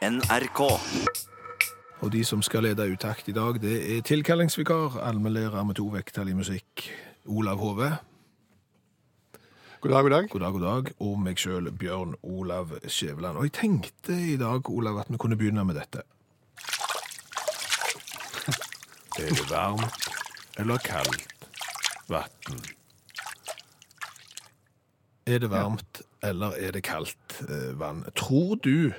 NRK. Og de som skal lede utakt i dag, det er tilkallingsvikar, allmennlærer med to vekttall i musikk, Olav Hove. God dag, god dag. God dag, god dag. Og meg sjøl, Bjørn Olav Skjæveland. Og jeg tenkte i dag, Olav, at vi kunne begynne med dette. Er det varmt eller kaldt vann? Er det varmt eller er det kaldt eh, vann? Tror du,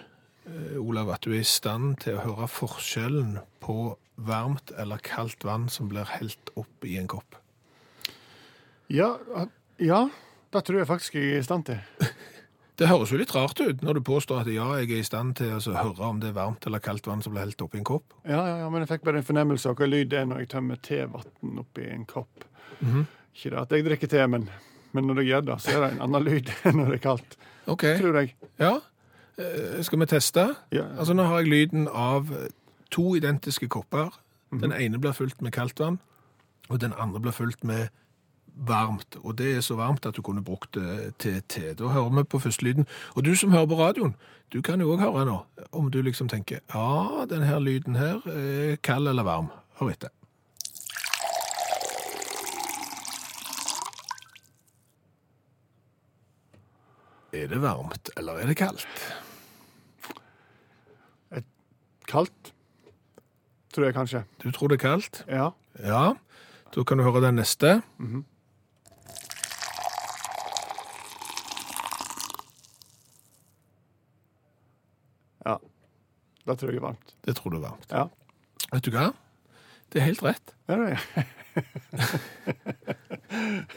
Olav, at du er i stand til å høre forskjellen på varmt eller kaldt vann som blir helt opp i en kopp? Ja, ja, det tror jeg faktisk jeg er i stand til. Det høres jo litt rart ut når du påstår at ja, jeg er i stand til å altså, høre om det er varmt eller kaldt vann som blir helt oppi en kopp. Ja, ja, ja, men jeg fikk bare en fornemmelse av hva lyd det er når jeg tømmer tevann oppi en kopp. Ikke det at jeg drikker te, men, men når jeg gjør det, så er det en annen lyd enn når det er kaldt. OK. Tror jeg. Ja. Eh, Skal vi teste? Ja. Altså, nå har jeg lyden av to identiske kopper. Den ene blir fylt med kaldt vann, og den andre blir fylt med varmt. Og det er så varmt at du kunne brukt det til te. Da hører vi på førstelyden. Og du som hører på radioen, du kan jo òg høre nå, om du liksom tenker ja, den her lyden her er kald eller varm. Hør etter. Er det varmt, eller er det kaldt? Kaldt, tror jeg kanskje. Du tror det er kaldt? Ja. Ja. Da kan du høre den neste. Ja. Da tror jeg det er varmt. Det tror du er varmt. Ja. Vet du hva? Det er helt rett. Er det det?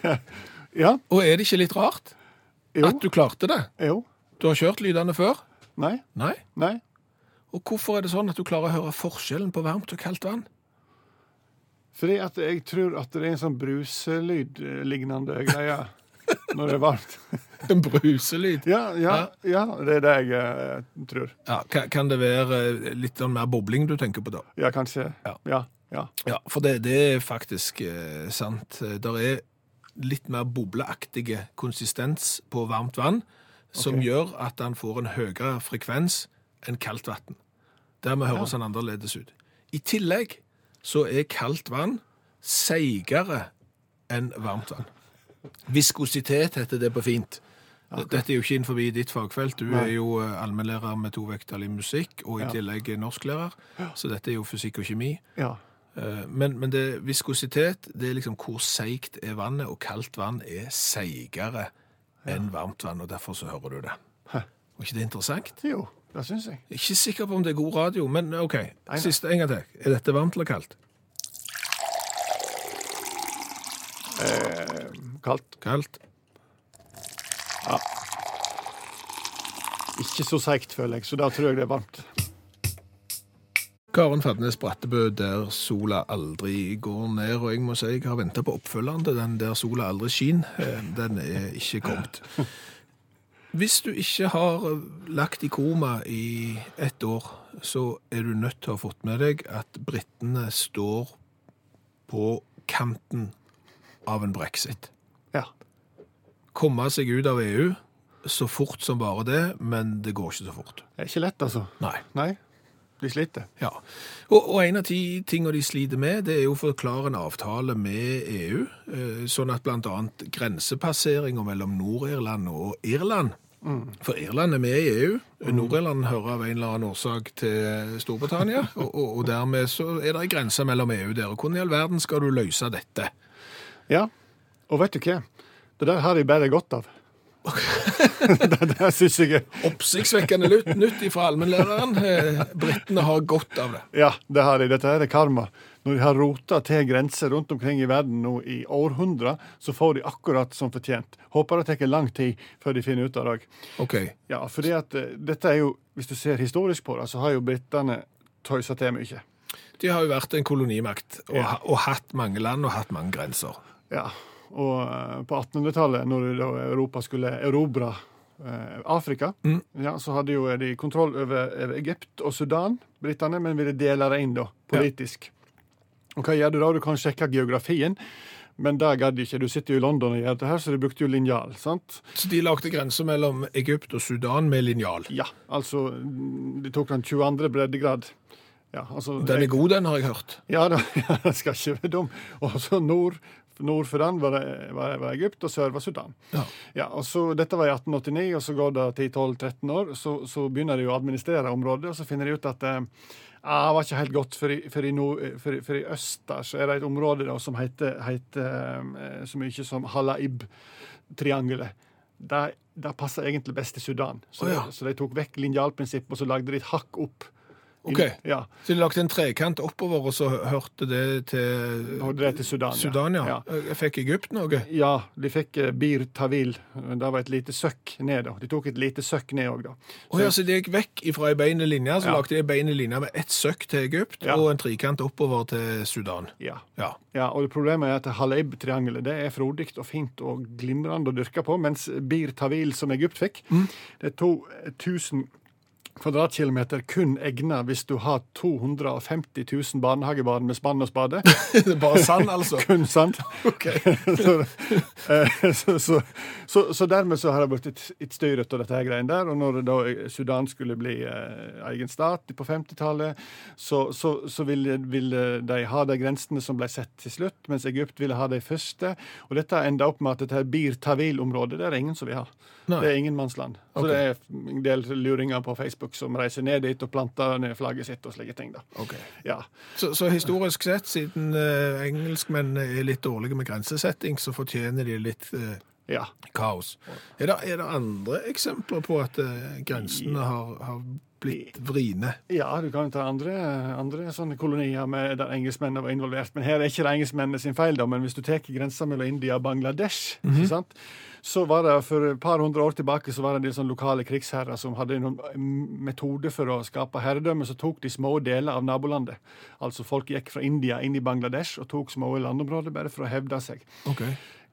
ja. Og er det ikke litt rart Jo. at du klarte det? Jo. Du har kjørt lydene før? Nei. Nei. Nei. Og hvorfor er det sånn at du klarer å høre forskjellen på varmt og kaldt vann? Fordi at jeg tror at det er en sånn bruselyd-lignende greie når det er varmt. En bruselyd. Ja, ja, ja, det er det jeg eh, tror. Ja, ka- kan det være eh, litt sånn mer bobling du tenker på da? Ja, kanskje. Ja. Ja. ja. Ja, for det, det er faktisk eh, sant. Der er litt mer bobleaktige konsistens på varmt vann, som Ok. gjør at den får en høyere frekvens enn kaldt vann. Dermed høres han annerledes ut. I tillegg så er kaldt vann seigere enn varmt vann. Viskositet heter det på fint. Dette er jo ikke innenfor ditt fagfelt. Du er jo eh, allmennlærer med to vekttall i musikk, og i Ja. tillegg norsklærer. Så dette er jo fysikk og kjemi. ja. Eh, Men, men det, viskositet, det er liksom hvor seigt er vannet, og kaldt vann er seigere enn varmt vann, og derfor så hører du det. Hæ. Og ikke det interessant? Jo, det syns jeg. Ikke sikker på om det er god radio, men OK. nei. Siste en gang til. Er dette varmt eller kaldt? Eh, kaldt. Kaldt. Ikke så seigt, føler jeg, så da tror jeg det er varmt. Karen Fadnes Brattebø, der sola aldri går ned, og jeg må si jeg har venta på oppfølgeren til den der sola aldri skinner. Eh, Den er ikke kommet. Hvis du ikke har lagt i koma i ett år, så er du nødt til å ha fått med deg at britene står på kanten av en brexit. Ja. Komme seg ut av EU så fort som bare det, men det går ikke så fort. Det er ikke lett, altså. Nei. Nei. De sliter. Ja, og, og en av de tingene de sliter med, det er jo å forklare en avtale med EU, eh, sånn at annet grensepasseringer mellom Nord-Irland og Irland, for Irland er med i EU, Nord-Irland hører av en eller annen årsak til Storbritannia, og, og, og dermed så er det en grense mellom EU der, og hvordan i all verden skal du løse dette? Ja. Og vet du hva? Det der har de bare godt av. det der syns jeg Oppsiktsvekkende nytt, nytt fra allmennlæreren, Britene har godt av det. Ja, det har de. Dette her er karma. Når de har rota til grenser rundt omkring i verden nå i århundrer, så får de akkurat som fortjent. Håper det tar lang tid før de finner ut av det. Ok, Ja, fordi at eh, dette er jo, hvis du ser historisk på det, så har jo britene tøysa til mye. de har jo vært en kolonimakt, og, Ja. og hatt mange land og hatt mange grenser. Ja, og eh, på 1800-tallet, når Europa skulle erobre Afrika, Afrika, ja, så hadde jo de kontroll over, Egypt og Sudan, britene, men ville dele det inn da, politisk. Og hva gjør du da? Du kan sjekke geografien. Men det gadd ikke. Du sitter jo i London og gjør dette her, så de brukte jo linjal. sant? Så de lagde grenser mellom Egypt og Sudan med linjal. Ja, altså De tok den 22. breddegrad. Ja, altså, Den er god, den, har jeg hørt. Ja, da, ja, den skal ikke være dum. Og så nord, nord for den var, det, var, var Egypt, og sør var Sudan. Ja. Ja, og så, Dette var i 1889, og så går det 10-12-13 år. Så, så begynner de å administrere området, og så finner de ut at eh, ah, det var ikke helt godt, for i, for, i nord, for, i, for i øst der så er det et område da, som heter, heter eh, så mye som Halaib-triangelet. Det, det passer egentlig best til Sudan. Så, oh, ja. så de tok vekk linjalprinsippet, og så lagde de et hakk opp. Ok. Ja, Så de lagde en trekant oppover, og så hørte det til det til Sudan. Sudan, ja. ja. Fikk Egypt noe? Ja, de fikk eh, Bir Tawil. Det var et lite søkk ned. da. De tok et lite søkk ned òg, da. Å ja, så de gikk vekk fra ei beine linje, så Ja. lagde de ei beine linje med ett søkk til Egypt og en trekant oppover til Sudan. Ja. Ja. ja, og Problemet er at Haleib-triangelet det er frodig og fint og glimrende å dyrke på, mens Bir Tawil, som Egypt fikk, det er 2000 kvadratkilometer kun egnet hvis du har 250 000 barnehagebarn med spann og spade. Bare sand, altså. Kun sand. Ok. så, eh, så, så, så, så dermed så har det blitt et, et styr ut av dette her greiene der. Og når da Sudan skulle bli eh, egen stat på 50-tallet, så, så, så ville, ville de ha de grensene som ble sett til slutt, mens Egypt ville ha de første. Og dette enda opp med at dette her Bir Tawil-området det er det ingen som vil ha. Nei. Det er ingenmannsland. Så okay. det er en del luringer på Facebook som reiser ned dit og planter ned flagget sitt og slike ting. da. Okay. Ja. Så, så historisk sett, siden uh, engelskmennene er litt dårlige med grensesetting, så fortjener de litt uh, ja. kaos. Er det, er det andre eksempler på at uh, grensene har, har blitt vriene? Ja, du kan jo ta andre, andre sånne kolonier med der engelskmennene var involvert. Men her er ikke det engelskmennene sin feil, da. Men hvis du tar grensa mellom India og Bangladesh, ikke sant? så var det for et par hundre år tilbake så var det en del sånne lokale krigsherrer som hadde en metode for å skape herredømme. Så tok de små deler av nabolandet. Altså folk gikk fra India inn i Bangladesh og tok små landområder bare for å hevde seg Ok.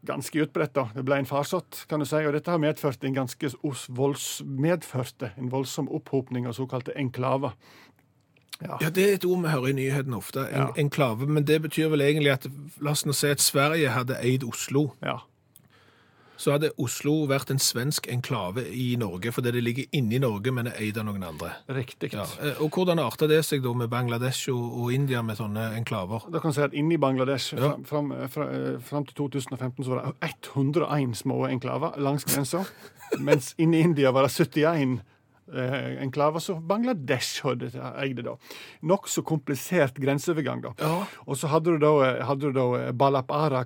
Ganske utbredt. da. Det ble en farsott, kan du si. Og dette har medført en ganske volds, medførte en voldsom opphopning av såkalte enklaver. Ja. Ja, Det er et ord vi hører i nyhetene ofte, en, Ja. enklave. Men det betyr vel egentlig at la oss nå si at Sverige hadde eid Oslo. ja. Så hadde Oslo vært en svensk enklave i Norge, fordi det ligger inni Norge, men er eid av noen andre. Riktig. Ja. eh, Og hvordan arta det seg da med Bangladesh og, og India med sånne enklaver? Da kan du si at Inni Bangladesh Ja. fram, fram, fra- fram til 2015 så var det 101 små enklaver langs grensa. mens inni India var det 71 eh, enklaver som Bangladesh hadde, eide. da. Nokså komplisert grenseovergang. da. Ja, Og så hadde du da, hadde du da Balapara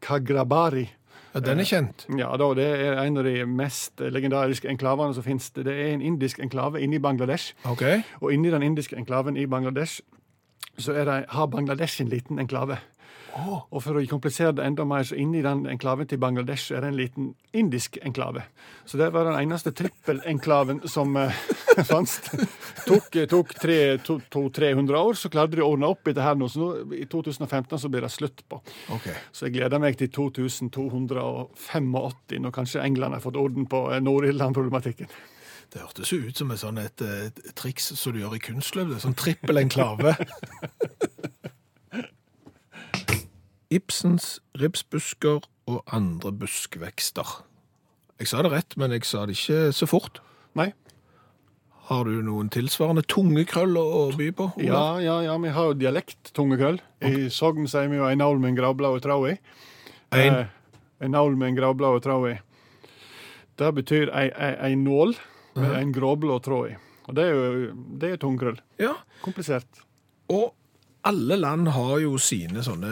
Kagrabari. Ja den er kjent. Ja, da, Det er en av de mest legendariske enklavene som finnes. Det er en indisk enklave inni Bangladesh. Ok. Og inni den indiske enklaven i Bangladesh så er det, har Bangladesh en liten enklave. Og for å komplisere det enda mer, så inni den enklaven til Bangladesh er det en liten indisk enklave. Så det var den eneste trippelenklaven som uh, fantes. tok tok 200-300 år, så klarte de å ordne opp i det her nå. Så nå, i 2015 så blir det slutt på. Okay. Så jeg gleder meg til 2285, når kanskje England har fått orden på eh, Nord-Irland-problematikken. Det hørtes jo ut som et, sånn et, eh, triks som du gjør i kunstløp. Sånn trippelenklave. Ibsens ripsbusker og andre buskvekster. Jeg sa det rett, men jeg sa det ikke så fort. Nei? Har du noen tilsvarende tungekrøll å å by på? Ola? Ja, ja, ja, vi har jo dialekt, tungekrøll. I Sogn sier vi jo ei nål med en gravblad tråd i. En. Eh, en naul med en gravblad tråd i. Det betyr ei, ei, ei nål med en gråblå tråd i. Og det er jo det er tungekrøll. Ja. Komplisert. Og alle land har jo sine sånne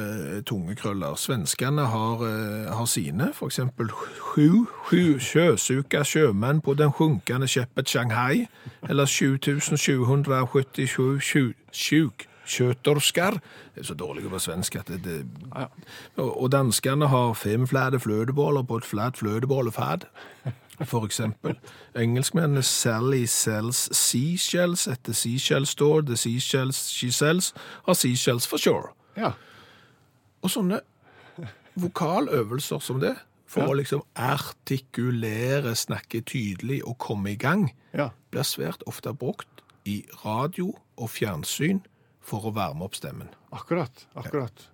tunge tungekrøller. Svenskene har, eh, har sine, eksempel sju, sju sjøsuka sjømenn på den sjunkende skjepet Shanghai, eller 7777 sjuk kjøtorskar. Det er så dårlig på svensk at det, det og, og danskene har fem flate fløteboller på et flat fløtebollefat, for eksempel. Engelskmennene Sally sells seashells etter seashell store. The seashells she sells har seashells for sure. Ja. Og sånne vokaløvelser som det, for Ja. å liksom artikulere, snakke tydelig og komme i gang, ja. blir svært ofte brukt i radio og fjernsyn for å varme opp stemmen. Akkurat. Akkurat.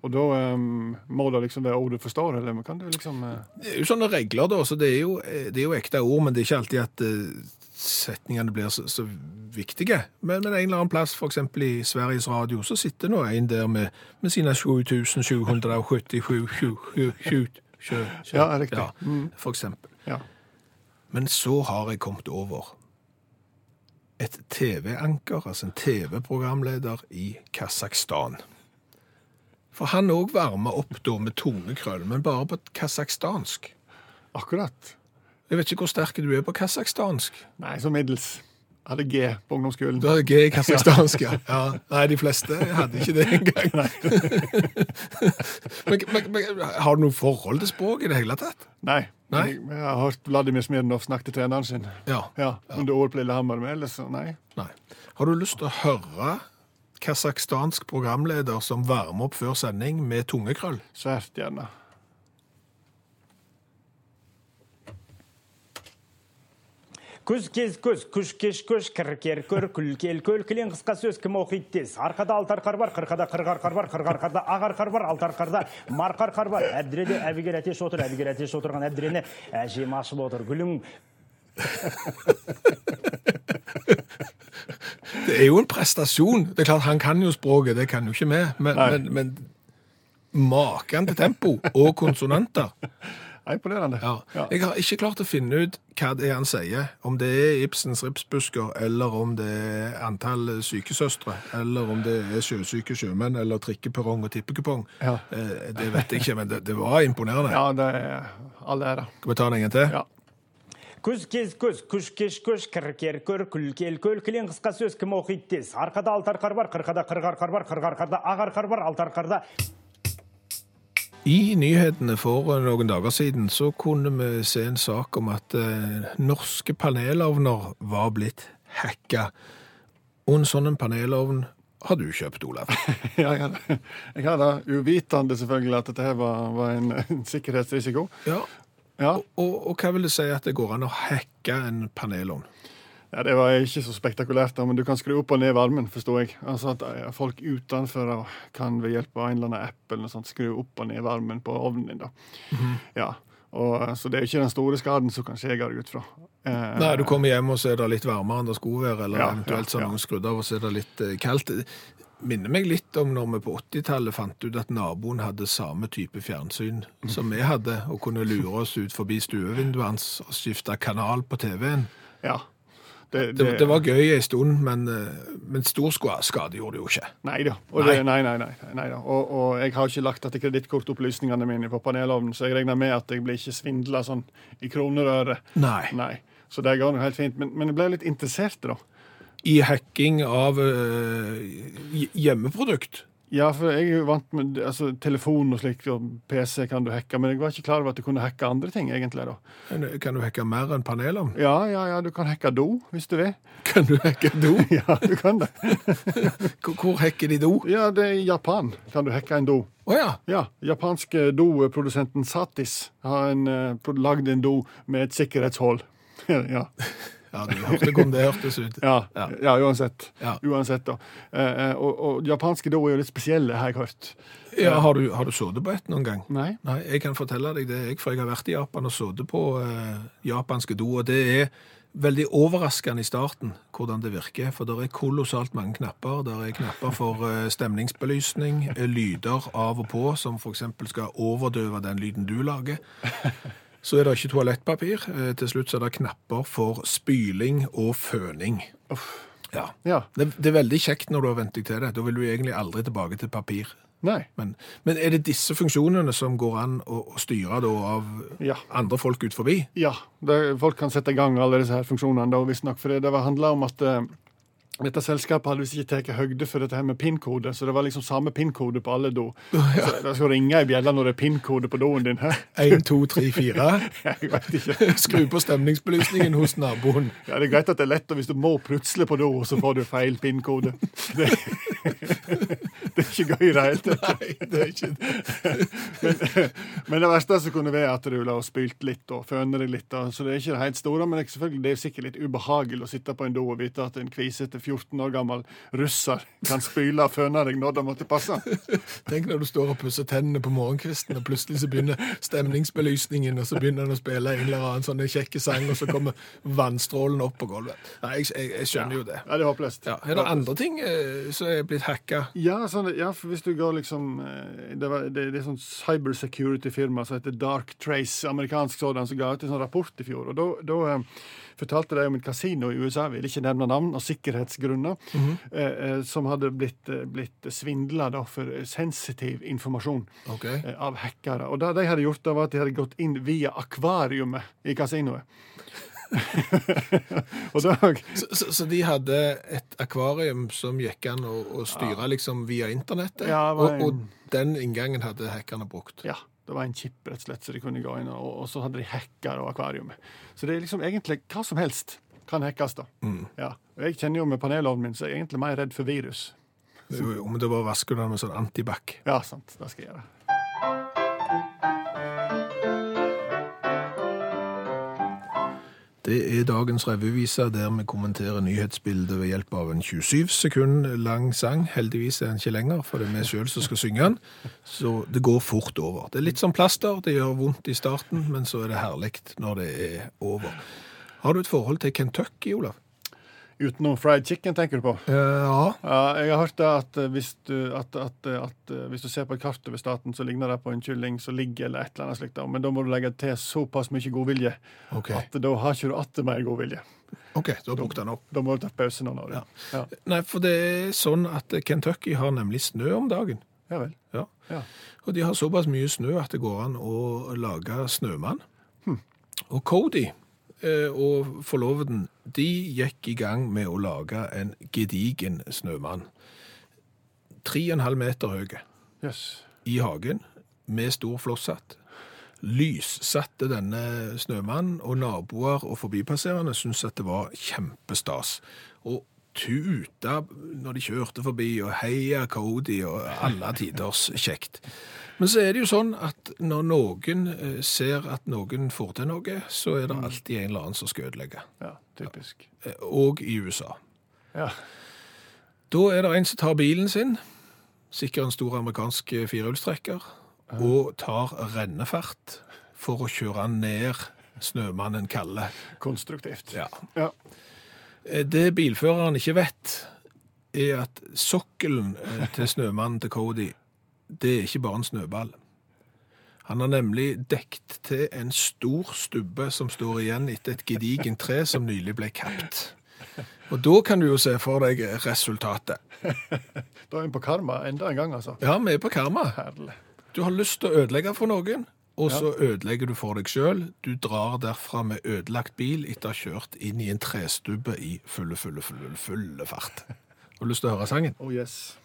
Og da um, må det liksom være ord du forstår, eller kan du liksom uh... Det er jo sånne regler, da, så det er jo, det er jo ekte ord, men det er ikke alltid at uh, setningene blir så, så viktige. Men, men, en eller annen plass, f.eks. i Sveriges Radio, så sitter nå en der med, med sine 7777 Ja, riktig. Ja, for eksempel. Ja. Men så har jeg kommet over et TV-anker, altså en TV-programleder i Kasakhstan. For han òg varmer opp da med tungekrøll, men bare på kasakhstansk. Akkurat. Jeg vet ikke hvor sterk du er på kasakhstansk. Nei, så middels. Jeg hadde G på ungdomsskolen. Du hadde G i kasakhstansk, ja. ja. Nei, de fleste hadde ikke det engang. men, men, men har du noe forhold til språk i det hele tatt? Nei. Nei? Jeg, jeg har hørt Vladimir Smirnov snakke til treneren sin. Ja. Ja, Under OL på Lillehammer, men ellers så nei. Nei. Har du lyst til å høre kasakhstansk programleder som varmer opp før sending med tungekrøll? Svært gjerne. көз кез көз күш кеш көш кір кер көр күл кел көл кілең қысқа сөз кім оқиды тез арқада алты арқар бар қырқада қырық арқар бар қырық арқарда ақ арқар бар алты арқарда марқа арқар бар әбдіреде әбігер әтеш отыр әбігер әтеш отырған әбдірені әжем ашып отыр гүлің Det er jo en prestasjon. Det er klart, Han kan jo språket, det kan jo ikke vi. Men, men, men maken til tempo og konsonanter Imponerende. ja. Ja. Jeg har ikke klart å finne ut hva det er han sier. Om det er Ibsens ripsbusker, eller om det er antall sykesøstre, eller om det er sjøsyke sjømenn, eller trikkeperrong og tippekupong. Ja. Eh, Det vet jeg ikke, men det, det var imponerende. Ja, det er all ære. Skal vi ta den en gang til? Ja көз кез көз күш кеш көш кір кер көр күл кел көл кілең қысқа сөз кім оқиды тез арқада алты арқар бар қырқада қырық арқар бар қырық арқарда ақ арқар бар алты арқарда I nyhetene for noen dager siden så kunne vi se en sak om at eh, norske panelovner var blitt hacka. Og en sånn en panelovn har du kjøpt, Olav. ja, jeg har- jeg har da uvitende selvfølgelig at dette her var, var en, en sikkerhetsrisiko. Ja, ja. og, og hva vil det si at det går an å hacke en panelovn? ja, Det var ikke så spektakulært, da, men du kan skru opp og ned varmen, forstår jeg. Altså at eh, Folk utenfor kan ved hjelp av en eller annen app eller noe sånt, skru opp og ned varmen på ovnen din. da. Ja, og, eh, Så det er ikke den store skaden som kan skje, går jeg ut fra. Eh, Nei, du kommer hjem og så er det litt varmere enn det skulle være, eller Ja, eventuelt så har ja. noen skrudd av og så er det litt eh, kaldt. Det minner meg litt om når vi på 80-tallet fant ut at naboen hadde samme type fjernsyn som vi hadde, og kunne lure oss ut forbi stuevinduet hans og skifte kanal på TV-en. Ja. Det, Det, det var gøy en stund, men, eh, men stor skade gjorde det jo ikke. Nei da. Og Nei. Det, nei, nei, nei, nei. Og, og jeg har ikke lagt til kredittkortopplysningene mine på panelovnen, så jeg regner med at jeg blir ikke svindla sånn i kronerøret. Nei. Nei. Så det går nå helt fint. Men, men jeg ble litt interessert, da. I hacking av eh, hjemmeprodukt. Ja, for jeg er jo vant med altså, telefon og slikt, og PC kan du hacke, men jeg var ikke klar over at du kunne hacke andre ting, egentlig. da. Kan du hacke mer enn panelovn? Ja, ja, ja, du kan hacke do, hvis du vil. Kan du hacke do? Ja, du kan det. Hvor, hacker de do? Ja, det er i Japan kan du hacke en do. Å ja. Ja, japanske doprodusenten Satis har eh, lagd en do med et sikkerhetshull. ja. Ja, du hørte hvordan det hørtes ut. Ja, Ja. uansett. Ja. Uansett da. Eh, eh, og, og japanske do er jo litt spesielle, har jeg hørt. Ja, har du, har du sittet på et noen gang? Nei? Nei, jeg kan fortelle deg det, jeg, for jeg har vært i Japan og sittet på eh, japanske do, og det er veldig overraskende i starten hvordan det virker, for det er kolossalt mange knapper. Det er knapper for eh, stemningsbelysning, eh, lyder av og på, som eksempel skal overdøve den lyden du lager. Så er det ikke toalettpapir. Eh, Til slutt så er det knapper for spyling og føning. Ja. Ja. Det, det er veldig kjekt når du har vent deg til det. Da vil du egentlig aldri tilbake til papir. Nei. Men, men er det disse funksjonene som går an å, å styre da av Ja. andre folk ut forbi? Ja, det, folk kan sette i gang alle disse her funksjonene, da, visstnok. For det, det handler om at eh, dette selskapet hadde visst ikke tatt høgde for dette her med PIN-kode, så det var liksom samme PIN-kode på alle do. Så det skal ringe i bjella når det er PIN-kode på doen din. Én, 1, 2, 3, 4. Jeg vet ikke. Skru på stemningsbelysningen hos naboen. Ja, Det er greit at det er lett og hvis du må plutselig på do, så får du feil PIN-kode. Det, er ikke gøy i det hele tatt. Det er ikke. Men, men det verste som kunne være at du la spylt litt og føner deg litt. Og, så det er ikke det helt store, men det er, selvfølgelig, det er sikkert litt ubehagelig å sitte på en do og vite at en kvisete 14 år gammel russer kan spyle og føne deg når det måtte passe. Tenk når du står og pusser tennene på morgenkvisten, og plutselig så begynner stemningsbelysningen, og så begynner den å spille en eller annen sånn kjekke sang, og så kommer vannstrålen opp på gulvet. Nei, jeg, jeg, jeg skjønner jo det. Ja, det er håpløst. Ja, er det andre ting eh, som er blitt hacka? Ja, sånn, ja, hvis du går liksom eh, Det, var, det, det er sånn cybersecurity-firma som heter Dark Trace, amerikansk sådan, som ga ut en sånn rapport i fjor. og Da, eh, fortalte de om et kasino i USA, vil ikke nevne navn, av sikkerhetsgrunner, eh, eh, som hadde blitt, eh, blitt svindla for sensitiv informasjon okay. eh, av hackere. Og det de hadde gjort, da var at de hadde gått inn via akvariumet i kasinoet. Så, så, så de hadde et akvarium som gikk an å, å styre liksom via internettet, Ja, en... og, og den inngangen hadde hackerne brukt. Ja, det var en chip, rett og slett, så de kunne gå inn, og, og så hadde de hacka og akvariumet. Så det er liksom egentlig hva som helst kan hackes, da. Ja. Og jeg kjenner jo med panelovnen min, så jeg er egentlig mer redd for virus. Jo, jo, men det bare vasker du den med sånn antibac. Ja, sant. Det skal jeg gjøre. Det er dagens revyvise der vi kommenterer nyhetsbildet ved hjelp av en 27 sekund lang sang. Heldigvis er den ikke lenger, for det er vi sjøl som skal synge den. Så det går fort over. Det er litt som plaster, det gjør vondt i starten, men så er det herlig når det er over. Har du et forhold til Kentucky, Olav? Utenom fried chicken, tenker du på? Ja. Ja, jeg har hørt at eh, hvis du, at, at, at eh, hvis du ser på et kart over staten, så ligner det på en kylling som ligger, eller et eller annet slikt. Men da må du legge til såpass mye godvilje okay. at da har ikke du atter mer godvilje. ok, da brukte han opp. Da må du ta pause noen år. Ja. Ja. Nei, for det er sånn at Kentucky har nemlig snø om dagen. ja vel. Ja. Ja. Og de har såpass mye snø at det går an å lage snømann. Og Cody eh, og forloveden, de gikk i gang med å lage en gedigen snømann. Tre og en halv meter høy yes. i hagen, med stor flosshatt. Lyssatte denne snømannen, og naboer og forbipasserende syntes at det var kjempestas. Og tuta når de kjørte forbi, og heia Cody, og alle tiders kjekt. Men så er det jo sånn at når noen eh, ser at noen får til noe, så er det alltid en eller annen som skal ødelegge. Ja, typisk. Eh, Og i USA. Ja. Da er det en som tar bilen sin, sikkert en stor amerikansk firehjulstrekker, og tar rennefart for å kjøre ned snømannen Kalle. Konstruktivt. Ja. Ja. Eh, Det bilføreren ikke vet, er at sokkelen eh, til snømannen til Cody, det er ikke bare en snøball. Han har nemlig dekt til en stor stubbe som står igjen etter et gedigent tre som nylig ble kapt. Og da kan du jo se for deg resultatet. Da er vi på karma enda en gang, altså. Ja, vi er på karma. Herlig. Du har lyst til å ødelegge for noen, og så ødelegger du for deg sjøl. Du drar derfra med ødelagt bil etter å ha kjørt inn i en trestubbe i fulle, fulle, fulle, fulle fart. Har du lyst til å høre sangen? Oh yes.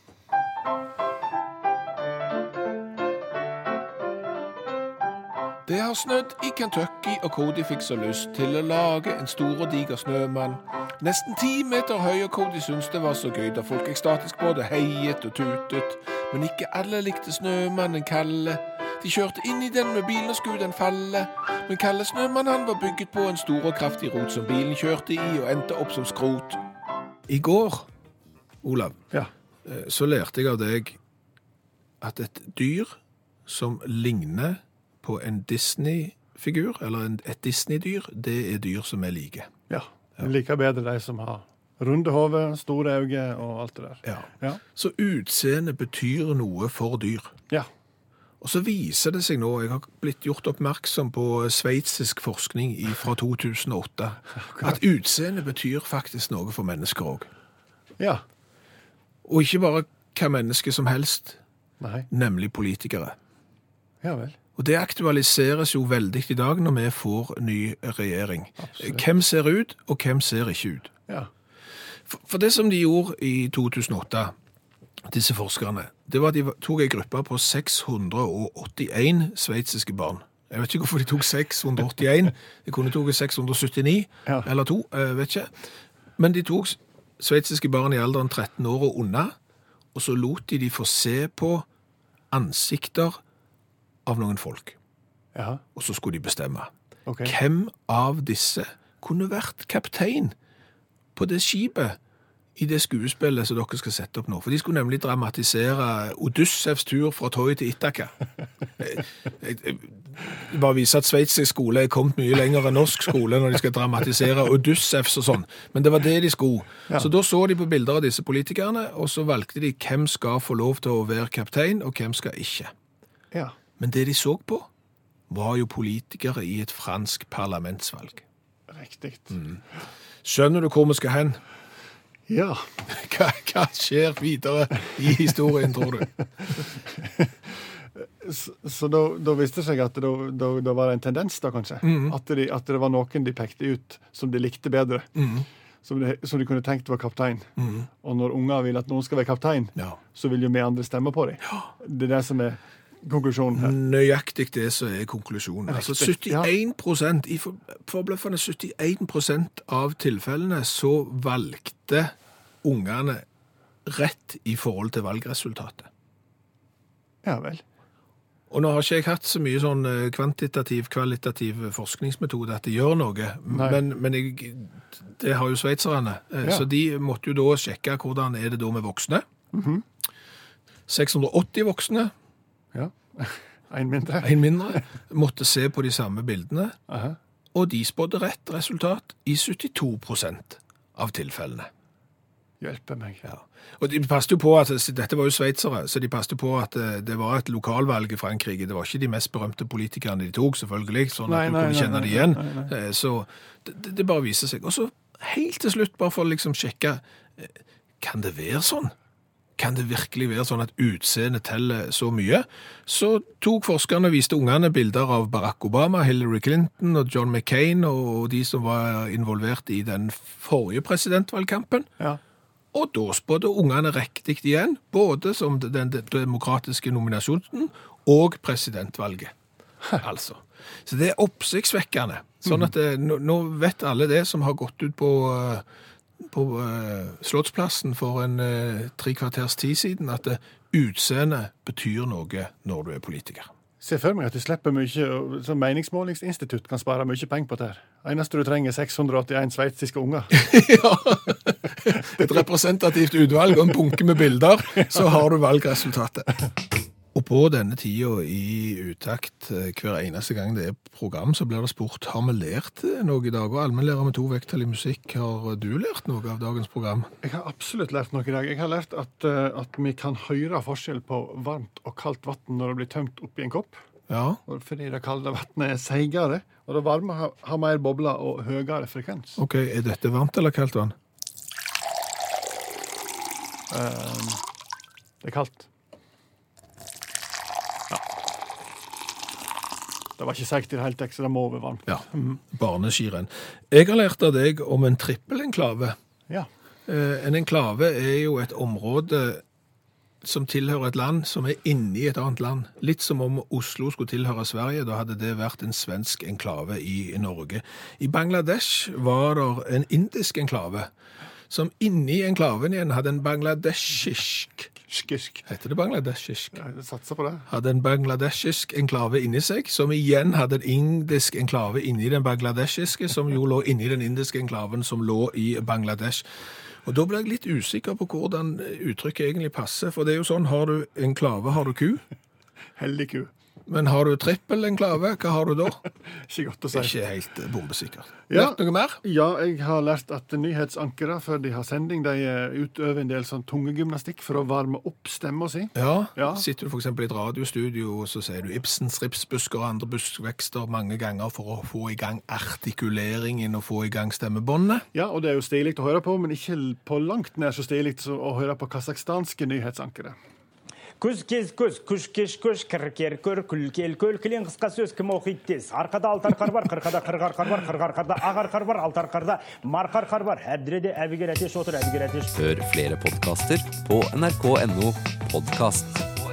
Det har snødd i Kentucky, og Cody fikk så lyst til å lage en stor og diger snømann. Nesten ti meter høy, og Cody syntes det var så gøy da folk ekstatisk både heiet og tutet. Men ikke alle likte snømannen Kalle. De kjørte inn i den med bilen og skulle den falle. Men Kalle Snømann han var bygget på en stor og kraftig rot som bilen kjørte i og endte opp som skrot. I går, Olav, Ja. eh, så lærte jeg av deg at et dyr som ligner på en Disney-figur, eller et Disney-dyr, det er dyr som er like. ja. Jeg liker bedre de som har runde hode, store øyne og alt det der. Ja. Ja. Så utseende betyr noe for dyr. Ja. Og så viser det seg nå, jeg har blitt gjort oppmerksom på sveitsisk forskning fra 2008, at utseende betyr faktisk noe for mennesker òg. ja. Og ikke bare hva menneske som helst, Nei. nemlig politikere. Ja vel. Og det aktualiseres jo veldig i dag når vi får ny regjering. Absolutt. Hvem ser ut, og hvem ser ikke ut? Ja. For, for det som de gjorde i 2008, disse forskerne, det var at de tok en gruppe på 681 sveitsiske barn. Jeg vet ikke hvorfor de tok 681. De kunne tatt 679 Ja. eller to, jeg vet ikke. Men de tok sveitsiske barn i alderen 13 år og unna, og så lot de de få se på ansikter av noen folk. Ja, Og så skulle de bestemme. Okay. Hvem av disse kunne vært kaptein på det skipet i det skuespillet som dere skal sette opp nå? For de skulle nemlig dramatisere Odyssevs tur fra Toy til Ithaka. Jeg- jeg- jeg- Bare vise at sveitsisk skole er kommet mye lenger enn norsk skole når de skal dramatisere Odyssevs og sånn. Men det var det de skulle. Så da så de på bilder av disse politikerne, og så valgte de hvem skal få lov til å være kaptein, og hvem skal ikke. Ja. Men det de så på, var jo politikere i et fransk parlamentsvalg. Riktig. Skjønner du hvor vi skal hen? Ja. Hva, hva skjer videre i historien, tror du? Så, så da, da viste det seg at det, da, da var det en tendens, da kanskje? At, de, at det var noen de pekte ut som de likte bedre. Som, de, som de kunne tenkt var kaptein. Og når unger vil at noen skal være kaptein, Ja. så vil jo vi andre stemme på dem. Det er det som er konklusjonen her. Nøyaktig det som er konklusjonen. Altså Riktig, ja. 71 I for- forbløffende 71 av tilfellene så valgte ungene rett i forhold til valgresultatet. Ja vel. Og nå har ikke jeg hatt så mye sånn eh, kvantitativ, kvalitativ forskningsmetode at det gjør noe, men, men jeg, det har jo sveitserne. Eh, Ja. Så de måtte jo da sjekke hvordan er det da med voksne. 680 voksne, Ja. En mindre. en mindre, måtte se på de samme bildene, Aha. og de spådde rett resultat i 72 av tilfellene. Hjelpe meg. Ja. Og de passet jo på at, Dette var jo sveitsere, så de passet på at eh, det var et lokalvalg i Frankrike. Det var ikke de mest berømte politikerne de tok, selvfølgelig, sånn at Nei, du nei, kunne kjenne nei, det igjen. Eh, Så det, det- det bare viser seg. Og så helt til slutt, bare for å liksom sjekke eh, Kan det være sånn? Kan det virkelig være sånn at utseendet teller så mye? Så tok forskerne og viste ungene bilder av Barack Obama, Hillary Clinton og John McCain og de som var involvert i den forrige presidentvalgkampen. Ja. Og da spådde ungene riktig igjen, både som den demokratiske nominasjonen og presidentvalget. Altså. Så det er oppsiktsvekkende. Sånn at det, nå, nå vet alle det som har gått ut på, eh, på eh, Slottsplassen for en eh, tre kvarters tid siden, at det, utseende betyr noe når du er politiker. Se for meg at du slipper mye, så Meningsmålingsinstitutt kan spare mye penger på dette. Eneste du trenger, er 681 sveitsiske unger. ja! Et representativt utvalg og en bunke med bilder, så har du valgresultatet. På denne tida i utakt eh, hver eneste gang det er program, så blir det spurt har vi lært eh, noe i dag. Og allmennlærer med to vekttall i musikk, har du lært noe av dagens program? Jeg har absolutt lært noe i dag. Jeg har lært at, eh, at vi kan høre forskjell på varmt og kaldt vann når det blir tømt oppi en kopp. Ja, Fordi det kalde vannet er seigere, og det varme har, har mer bobler og høyere frekvens. OK. Er dette varmt eller kaldt vann? Um, det er kaldt. Det var ikke seigt i det hele tatt, så det må være varmt. Ja. Barneskirenn. Jeg har lært av deg om en trippelenklave. Ja. Eh, En enklave er jo et område som tilhører et land som er inni et annet land. Litt som om Oslo skulle tilhøre Sverige, da hadde det vært en svensk enklave i Norge. I Bangladesh var det en indisk enklave, som inni enklaven igjen hadde en bangladeshisk Skirsk. Heter det bangladeshisk? Jeg satser på det. Hadde en bangladeshisk enklave inni seg, som igjen hadde en indisk enklave inni den bangladeshiske, som jo lå inni den indiske enklaven som lå i Bangladesh. Og da ble jeg litt usikker på hvordan uttrykket egentlig passer, for det er jo sånn, har du enklave, har du ku, Heldig ku. Men har du trippel-enklave, hva har du da? Ikke godt å si. Ikke helt bombesikker. bombesikkert. Ja. Lært noe mer? Ja, jeg har lært at nyhetsankere før de har sending, de eh, utøver en del sånn tungegymnastikk for å varme opp stemma si. Ja. Ja. Sitter du eksempel i et radiostudio, og så sier du Ibsens ripsbusker og andre buskvekster mange ganger for å få i gang artikuleringen og få i gang stemmebåndet. Ja, og det er jo stilig å høre på, men ikke på langt nær så stilig å høre på kasakhstanske nyhetsankere. Күз кез көз, күш кеш көш, кір кер көр, күл кел көл, кілең қысқа сөз кім оқиды тез. Арқада алты арқар бар, қырқада қырық арқар бар, қырық арқарда ақ арқар бар, алты арқарда марқа арқар бар. Әбдіреде әбігер әтеш отыр, әбігер әтеш. Hør flere podkaster på nrk.no podkast.